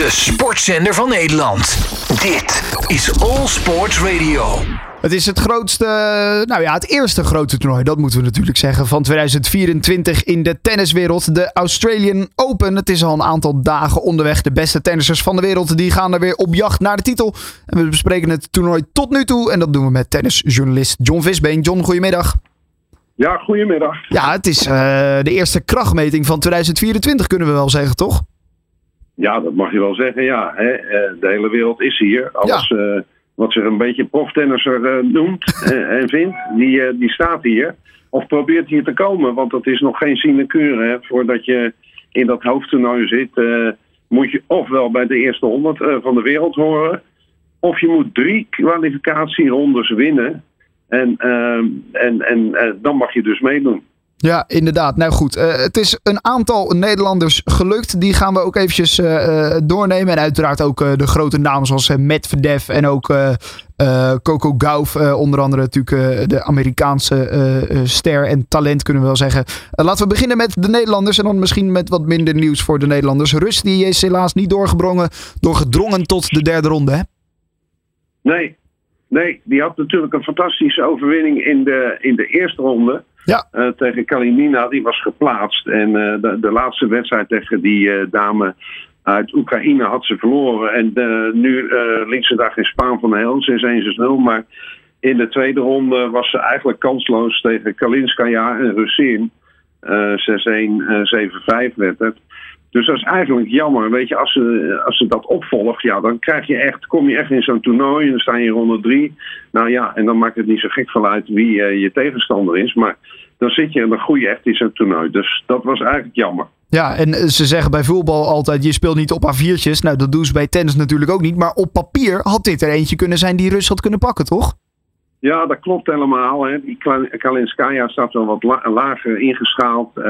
De sportzender van Nederland. Dit is All Sports Radio. Het is het grootste, nou ja, het eerste grote toernooi, dat moeten we natuurlijk zeggen, van 2024 in de tenniswereld. De Australian Open. Het is al een aantal dagen onderweg. De beste tennissers van de wereld, die gaan er weer op jacht naar de titel. En we bespreken het toernooi tot nu toe. En dat doen we met tennisjournalist John Visbeen. John, goedemiddag. Ja, goedemiddag. Ja, het is uh, de eerste krachtmeting van 2024, kunnen we wel zeggen, toch? Ja, dat mag je wel zeggen, ja. Hè? De hele wereld is hier. Alles ja. uh, wat zich een beetje proftennisser uh, noemt en vindt, die, die staat hier. Of probeert hier te komen, want dat is nog geen sinecure. Hè? Voordat je in dat hoofdtoernooi zit, moet je ofwel bij de eerste honderd van de wereld horen... of je moet drie kwalificatierondes winnen... En, en, en dan mag je dus meedoen. Ja, inderdaad. Nou goed, uh, het is een aantal Nederlanders gelukt. Die gaan we ook eventjes uh, doornemen. En uiteraard ook de grote namen zoals Medvedev en ook Coco Gauff. onder andere natuurlijk de Amerikaanse ster en talent kunnen we wel zeggen. laten we beginnen met de Nederlanders. En dan misschien met wat minder nieuws voor de Nederlanders. Rus die is helaas niet doorgebrongen, doorgedrongen tot de derde ronde hè? Nee, nee, die had natuurlijk een fantastische overwinning in de, in de eerste ronde. Ja. Uh, tegen Kalinina, die was geplaatst. En uh, de, de, laatste wedstrijd tegen die uh, dame uit Oekraïne had ze verloren. En nu liet ze daar geen Spaan van heel, 6-1, 6-0. Maar in de tweede ronde was ze eigenlijk kansloos tegen Kalinskaya en Russin. 6-1, 7-5 werd het. Dus dat is eigenlijk jammer. Weet je, als ze, als ze dat opvolgt, ja, dan krijg je echt, kom je echt in zo'n toernooi en dan sta je in ronde drie. Nou ja, en dan maakt het niet zo gek van uit wie uh, je tegenstander is. Maar dan zit je en dan groei je echt in zo'n toernooi. Dus dat was eigenlijk jammer. Ja, en ze zeggen bij voetbal altijd: je speelt niet op A4'tjes. Nou, dat doen ze bij tennis natuurlijk ook niet. Maar op papier had dit er eentje kunnen zijn die Rus had kunnen pakken, toch? Ja, dat klopt helemaal. Hè. Die Kalinskaya staat wel wat la lager ingeschaald. Uh,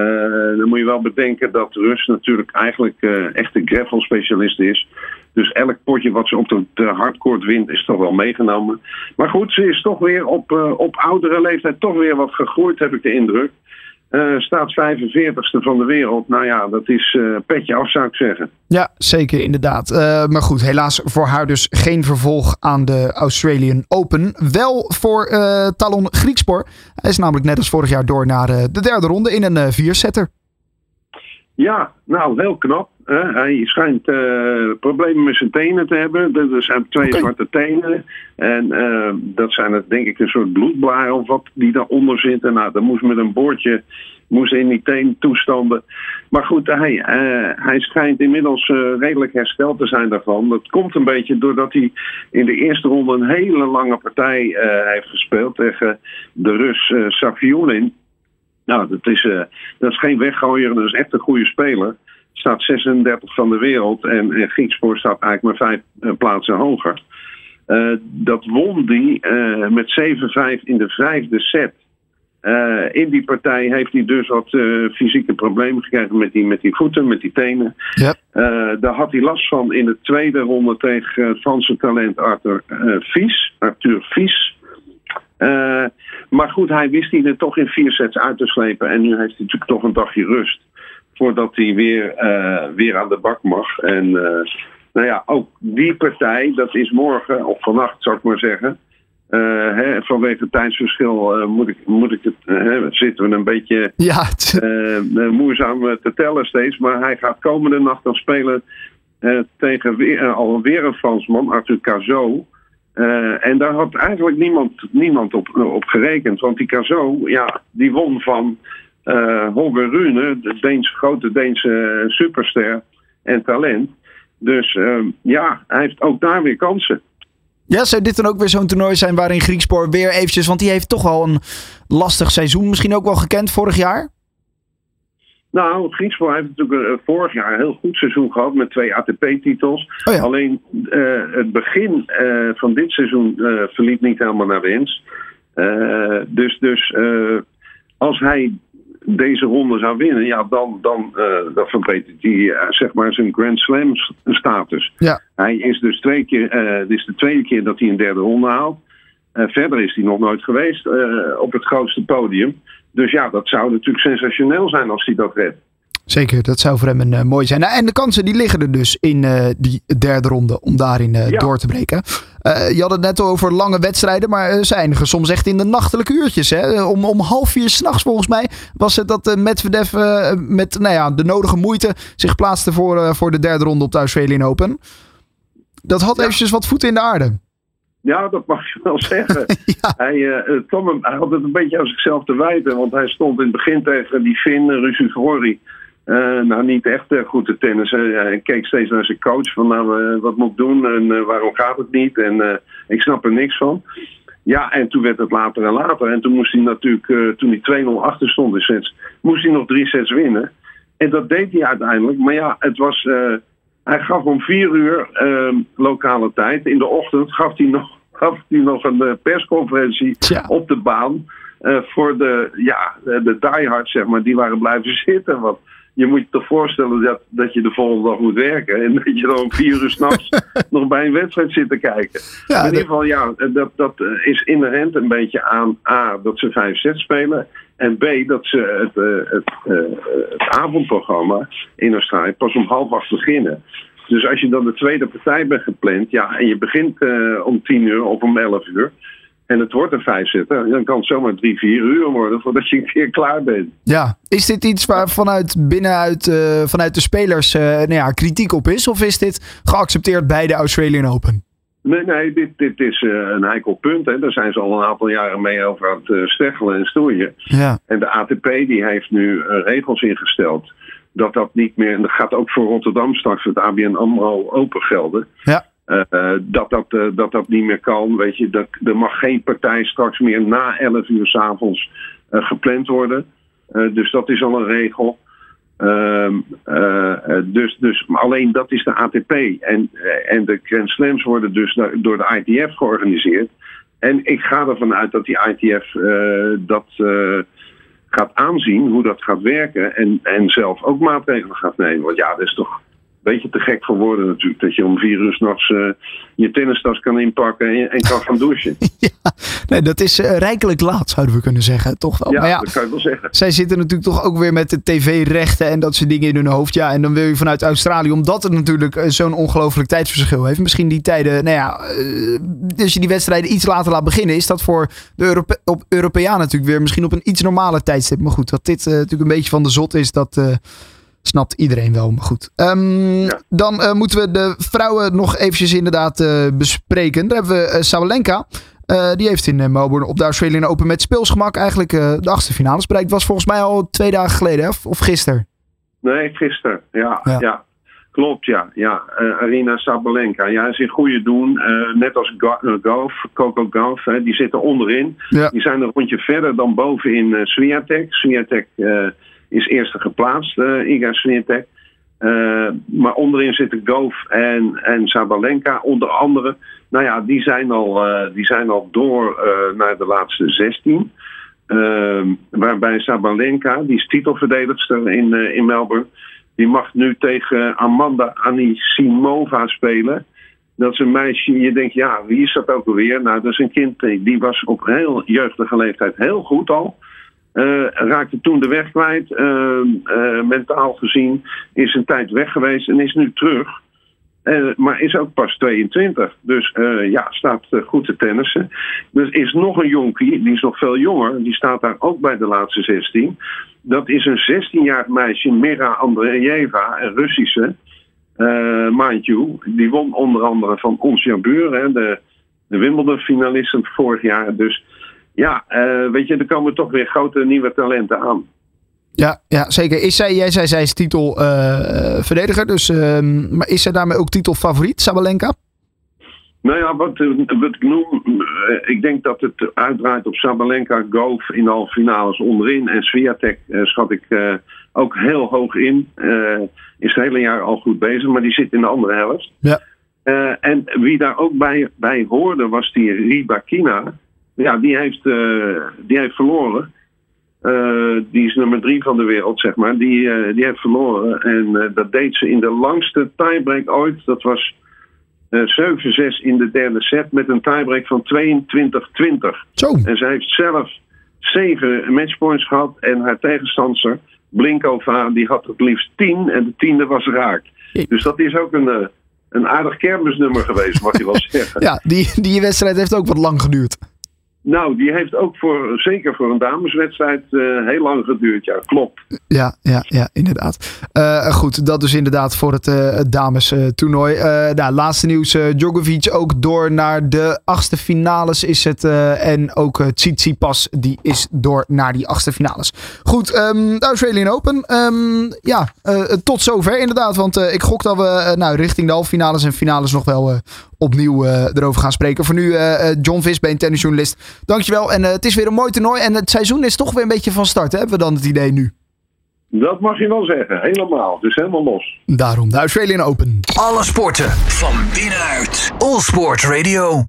dan moet je wel bedenken dat Rus natuurlijk eigenlijk uh, echt een gravel specialist is. Dus elk potje wat ze op de, hardcourt wint is toch wel meegenomen. Maar goed, ze is toch weer op, uh, op oudere leeftijd toch weer wat gegroeid, heb ik de indruk. Uh, staat 45ste van de wereld. Nou ja, dat is uh, petje af, zou ik zeggen. Ja, zeker, inderdaad. Uh, maar goed, helaas voor haar dus geen vervolg aan de Australian Open. Wel voor Talon Griekspoor. Hij is namelijk net als vorig jaar door naar de derde ronde in een viersetter. Ja, nou, heel knap. Hè? Hij schijnt uh, problemen met zijn tenen te hebben. Er zijn twee okay. zwarte tenen. En uh, dat zijn het, denk ik een soort bloedblaren of wat die daaronder zitten. Nou, dan moest met een boordje moest in die teentoestanden. Maar goed, hij, uh, hij schijnt inmiddels redelijk hersteld te zijn daarvan. Dat komt een beetje doordat hij in de eerste ronde een hele lange partij heeft gespeeld tegen de Rus Safiulin. Nou, dat is, uh, dat is geen weggooier, dat is echt een goede speler. Staat 36 van de wereld en, en Griekspoor staat eigenlijk maar vijf uh, plaatsen hoger. Uh, dat won die met 7-5 in de vijfde set. in die partij heeft hij dus wat fysieke problemen gekregen met die, met die voeten, met die tenen. Yep. daar had hij last van in de tweede ronde tegen het Franse talent Arthur Fies. Arthur Fies. Uh, maar goed, hij wist hij er toch in vier sets uit te slepen. En nu heeft hij natuurlijk toch een dagje rust. Voordat hij weer, uh, weer aan de bak mag. En uh, nou ja, ook die partij, dat is morgen, of vannacht zou ik maar zeggen. Hè, vanwege het tijdsverschil moet, ik, moet ik het, zitten we een beetje ja. moeizaam te tellen steeds. Maar hij gaat komende nacht dan spelen tegen weer, alweer een Fransman, Arthur Cazot. Uh, en daar had eigenlijk niemand, niemand op, op gerekend. Want die Cazo, ja, die won van uh, Holger Rune, de Deense, grote Deense superster en talent. Dus uh, ja, hij heeft ook daar weer kansen. Ja, zou dit dan ook weer zo'n toernooi zijn waarin Griekspoor weer eventjes... Want die heeft toch wel een lastig seizoen misschien ook wel gekend vorig jaar? Nou, Griekspoor heeft natuurlijk uh, vorig jaar een heel goed seizoen gehad met twee ATP-titels. Oh ja. Alleen uh, het begin uh, van dit seizoen verliep niet helemaal naar wens. dus dus als hij deze ronde zou winnen, ja, dan, dan, dan verbetert hij zeg maar zijn Grand Slam status. Ja. Hij is dus twee keer, dit is de tweede keer dat hij een derde ronde haalt. Verder is hij nog nooit geweest op het grootste podium. Dus ja, dat zou natuurlijk sensationeel zijn als hij dat redt. Zeker, dat zou voor hem een uh, mooi zijn. Nou, en de kansen die liggen er dus in uh, die derde ronde om daarin ja. door te breken. je had het net over lange wedstrijden, maar ze eindigen soms echt in de nachtelijke uurtjes. Hè? Om, om half vier s'nachts volgens mij was het dat Medvedev met nou ja, de nodige moeite zich plaatste voor, voor de derde ronde op de Australian Open. Dat had ja. eventjes wat voeten in de aarde. Ja, dat mag je wel zeggen. ja. hij, uh, Tom, hij had het een beetje aan zichzelf te wijten. Want hij stond in het begin tegen die Finn, Rusu Gori. Uh, nou, niet echt uh, goed te tennissen. Hij keek steeds naar zijn coach van nou, wat moet ik doen en waarom gaat het niet? En ik snap er niks van. Ja, en toen werd het later en later. En toen moest hij natuurlijk, toen hij 2-0 achter stond in sets, moest hij nog drie sets winnen. En dat deed hij uiteindelijk. Maar ja, het was hij gaf om vier uur uh, lokale tijd. In de ochtend gaf hij nog, gaf hij nog een uh, persconferentie Tja. op de baan. Uh, voor de, ja, de diehards, zeg maar, die waren blijven zitten. Want je moet je toch voorstellen dat, dat je de volgende dag moet werken. En dat je dan om vier uur s'nachts nog bij een wedstrijd zit te kijken. Ja, in ieder geval, ja, dat, dat is inherent een beetje aan A, dat ze vijf sets spelen. En B, dat ze het, uh, het, uh, het, avondprogramma in Australië pas om half acht beginnen. Dus als je dan de tweede partij bent gepland, ja, en je begint uh, om tien uur of om elf uur. En het wordt een vijf zitten, dan kan het zomaar drie, vier uur worden voordat je een keer klaar bent. Ja, is dit iets waar vanuit binnenuit uh, vanuit de spelers uh, nou ja, kritiek op is? Of is dit geaccepteerd bij de Australian Open? Nee, nee, dit, dit is uh, een heikel punt. Hè. Daar zijn ze al een aantal jaren mee over aan het steggelen en stoeien. Ja. En de ATP die heeft nu regels ingesteld dat dat niet meer, en dat gaat ook voor Rotterdam straks het ABN AMRO open gelden. Ja. Dat, dat, dat dat niet meer kan. Weet je, dat, er mag geen partij straks meer na 11 uur s avonds gepland worden. dus dat is al een regel. Uh, uh, dus, dus alleen dat is de ATP. En, uh, en de Grand Slams worden dus door de ITF georganiseerd. En ik ga ervan uit dat die ITF eh, dat gaat aanzien, hoe dat gaat werken. En, en zelf ook maatregelen gaat nemen. Want ja, dat is toch beetje te gek voor woorden natuurlijk. Dat je om vier uur s'nachts uh, je tennistas kan inpakken en, en kan gaan douchen. ja, nee, dat is uh, rijkelijk laat, zouden we kunnen zeggen. Toch wel. Ja, ja, dat kan je wel zeggen. Zij zitten natuurlijk toch ook weer met de tv-rechten en dat soort dingen in hun hoofd. Ja, en dan wil je vanuit Australië, omdat het natuurlijk uh, zo'n ongelooflijk tijdsverschil heeft. Misschien die tijden, nou ja, als je die wedstrijden iets later laat beginnen, is dat voor de Europe op Europeaan natuurlijk weer misschien op een iets normale tijdstip. Maar goed, dat dit natuurlijk een beetje van de zot is, dat snapt iedereen wel, maar goed. Um, ja. Dan uh, moeten we de vrouwen nog eventjes inderdaad uh, bespreken. Daar hebben we uh, Sabalenka. die heeft in Melbourne op de Australian Open met speelsgemak eigenlijk de achtste finales bereikt. Was volgens mij al twee dagen geleden, of, of gisteren? Nee, gisteren. Ja, ja. ja. Klopt, ja. ja. Arina Sabalenka. Ja, is in goede doen. net als Golf, Coco Golf. die zitten onderin. Ja. Die zijn een rondje verder dan bovenin uh, Swiatek. Swiatek is eerste geplaatst, uh, Iga Swiatek. Uh, maar onderin zitten Goof en, en Sabalenka onder andere. Nou ja, die zijn al, uh, die zijn al door naar de laatste 16. waarbij Sabalenka, die is titelverdedigster in, in Melbourne, die mag nu tegen Amanda Anisimova spelen. Dat is een meisje, je denkt, ja, wie is dat ook alweer? Nou, dat is een kind, die was op heel jeugdige leeftijd heel goed al. Uh, raakte toen de weg kwijt. Uh, uh, mentaal gezien is een tijd weg geweest en is nu terug. maar is ook pas 22. Dus ja, staat goed te tennissen. Er is nog een jonkie, die is nog veel jonger. Die staat daar ook bij de laatste 16. Dat is een 16-jarig meisje, Mira Andreeva, een Russische. mind you. Die won onder andere van Ons Jabeur, de, de Wimbledon-finalisten vorig jaar. Dus ja, uh, weet je, er komen toch weer grote nieuwe talenten aan. Ja, ja zeker. Is zij, jij zei zij is titelverdediger, uh, dus, uh, maar is zij daarmee ook titelfavoriet, Sabalenka? Nou ja, wat, wat ik noem, eh, ik denk dat het uitdraait op Sabalenka, Golf in de halve finales onderin. En Sviatek schat ik ook heel hoog in. is het hele jaar al goed bezig, maar die zit in de andere helft. Ja. en wie daar ook bij, bij hoorde was die Ribakina ja, die heeft, uh, die heeft verloren. Uh, die is nummer drie van de wereld, zeg maar. Die, uh, die heeft verloren. En dat deed ze in de langste tiebreak ooit. Dat was 7-6 in de derde set met een tiebreak van 22-20. En ze heeft zelf zeven matchpoints gehad. En haar tegenstander Blinkova die had het liefst tien en de tiende was raak. Dus dat is ook een, eh, een aardig kermisnummer geweest, mag je wel zeggen. Ja, die, die wedstrijd heeft ook wat lang geduurd. Nou, die heeft ook voor, zeker voor een dameswedstrijd uh, heel lang geduurd. Ja, klopt. Ja, ja, ja inderdaad. Uh, goed, dat dus inderdaad voor het, uh, het damestoernooi. nou, laatste nieuws. Djokovic ook door naar de achtste finales is het. en ook Tsitsipas, die is door naar die achtste finales. Goed, um, Australian Open. Um, ja, tot zover inderdaad. Want ik gok dat we nou, richting de halve finales en finales nog wel opnieuw erover gaan spreken. Voor nu John Visbeen, tennisjournalist. Dankjewel. En uh, het is weer een mooi toernooi. En het seizoen is toch weer een beetje van start, hè? hebben we dan het idee nu? Dat mag je wel zeggen. Helemaal. Dus helemaal los. Daarom de Australian Open. Alle sporten van binnenuit. All Sport Radio.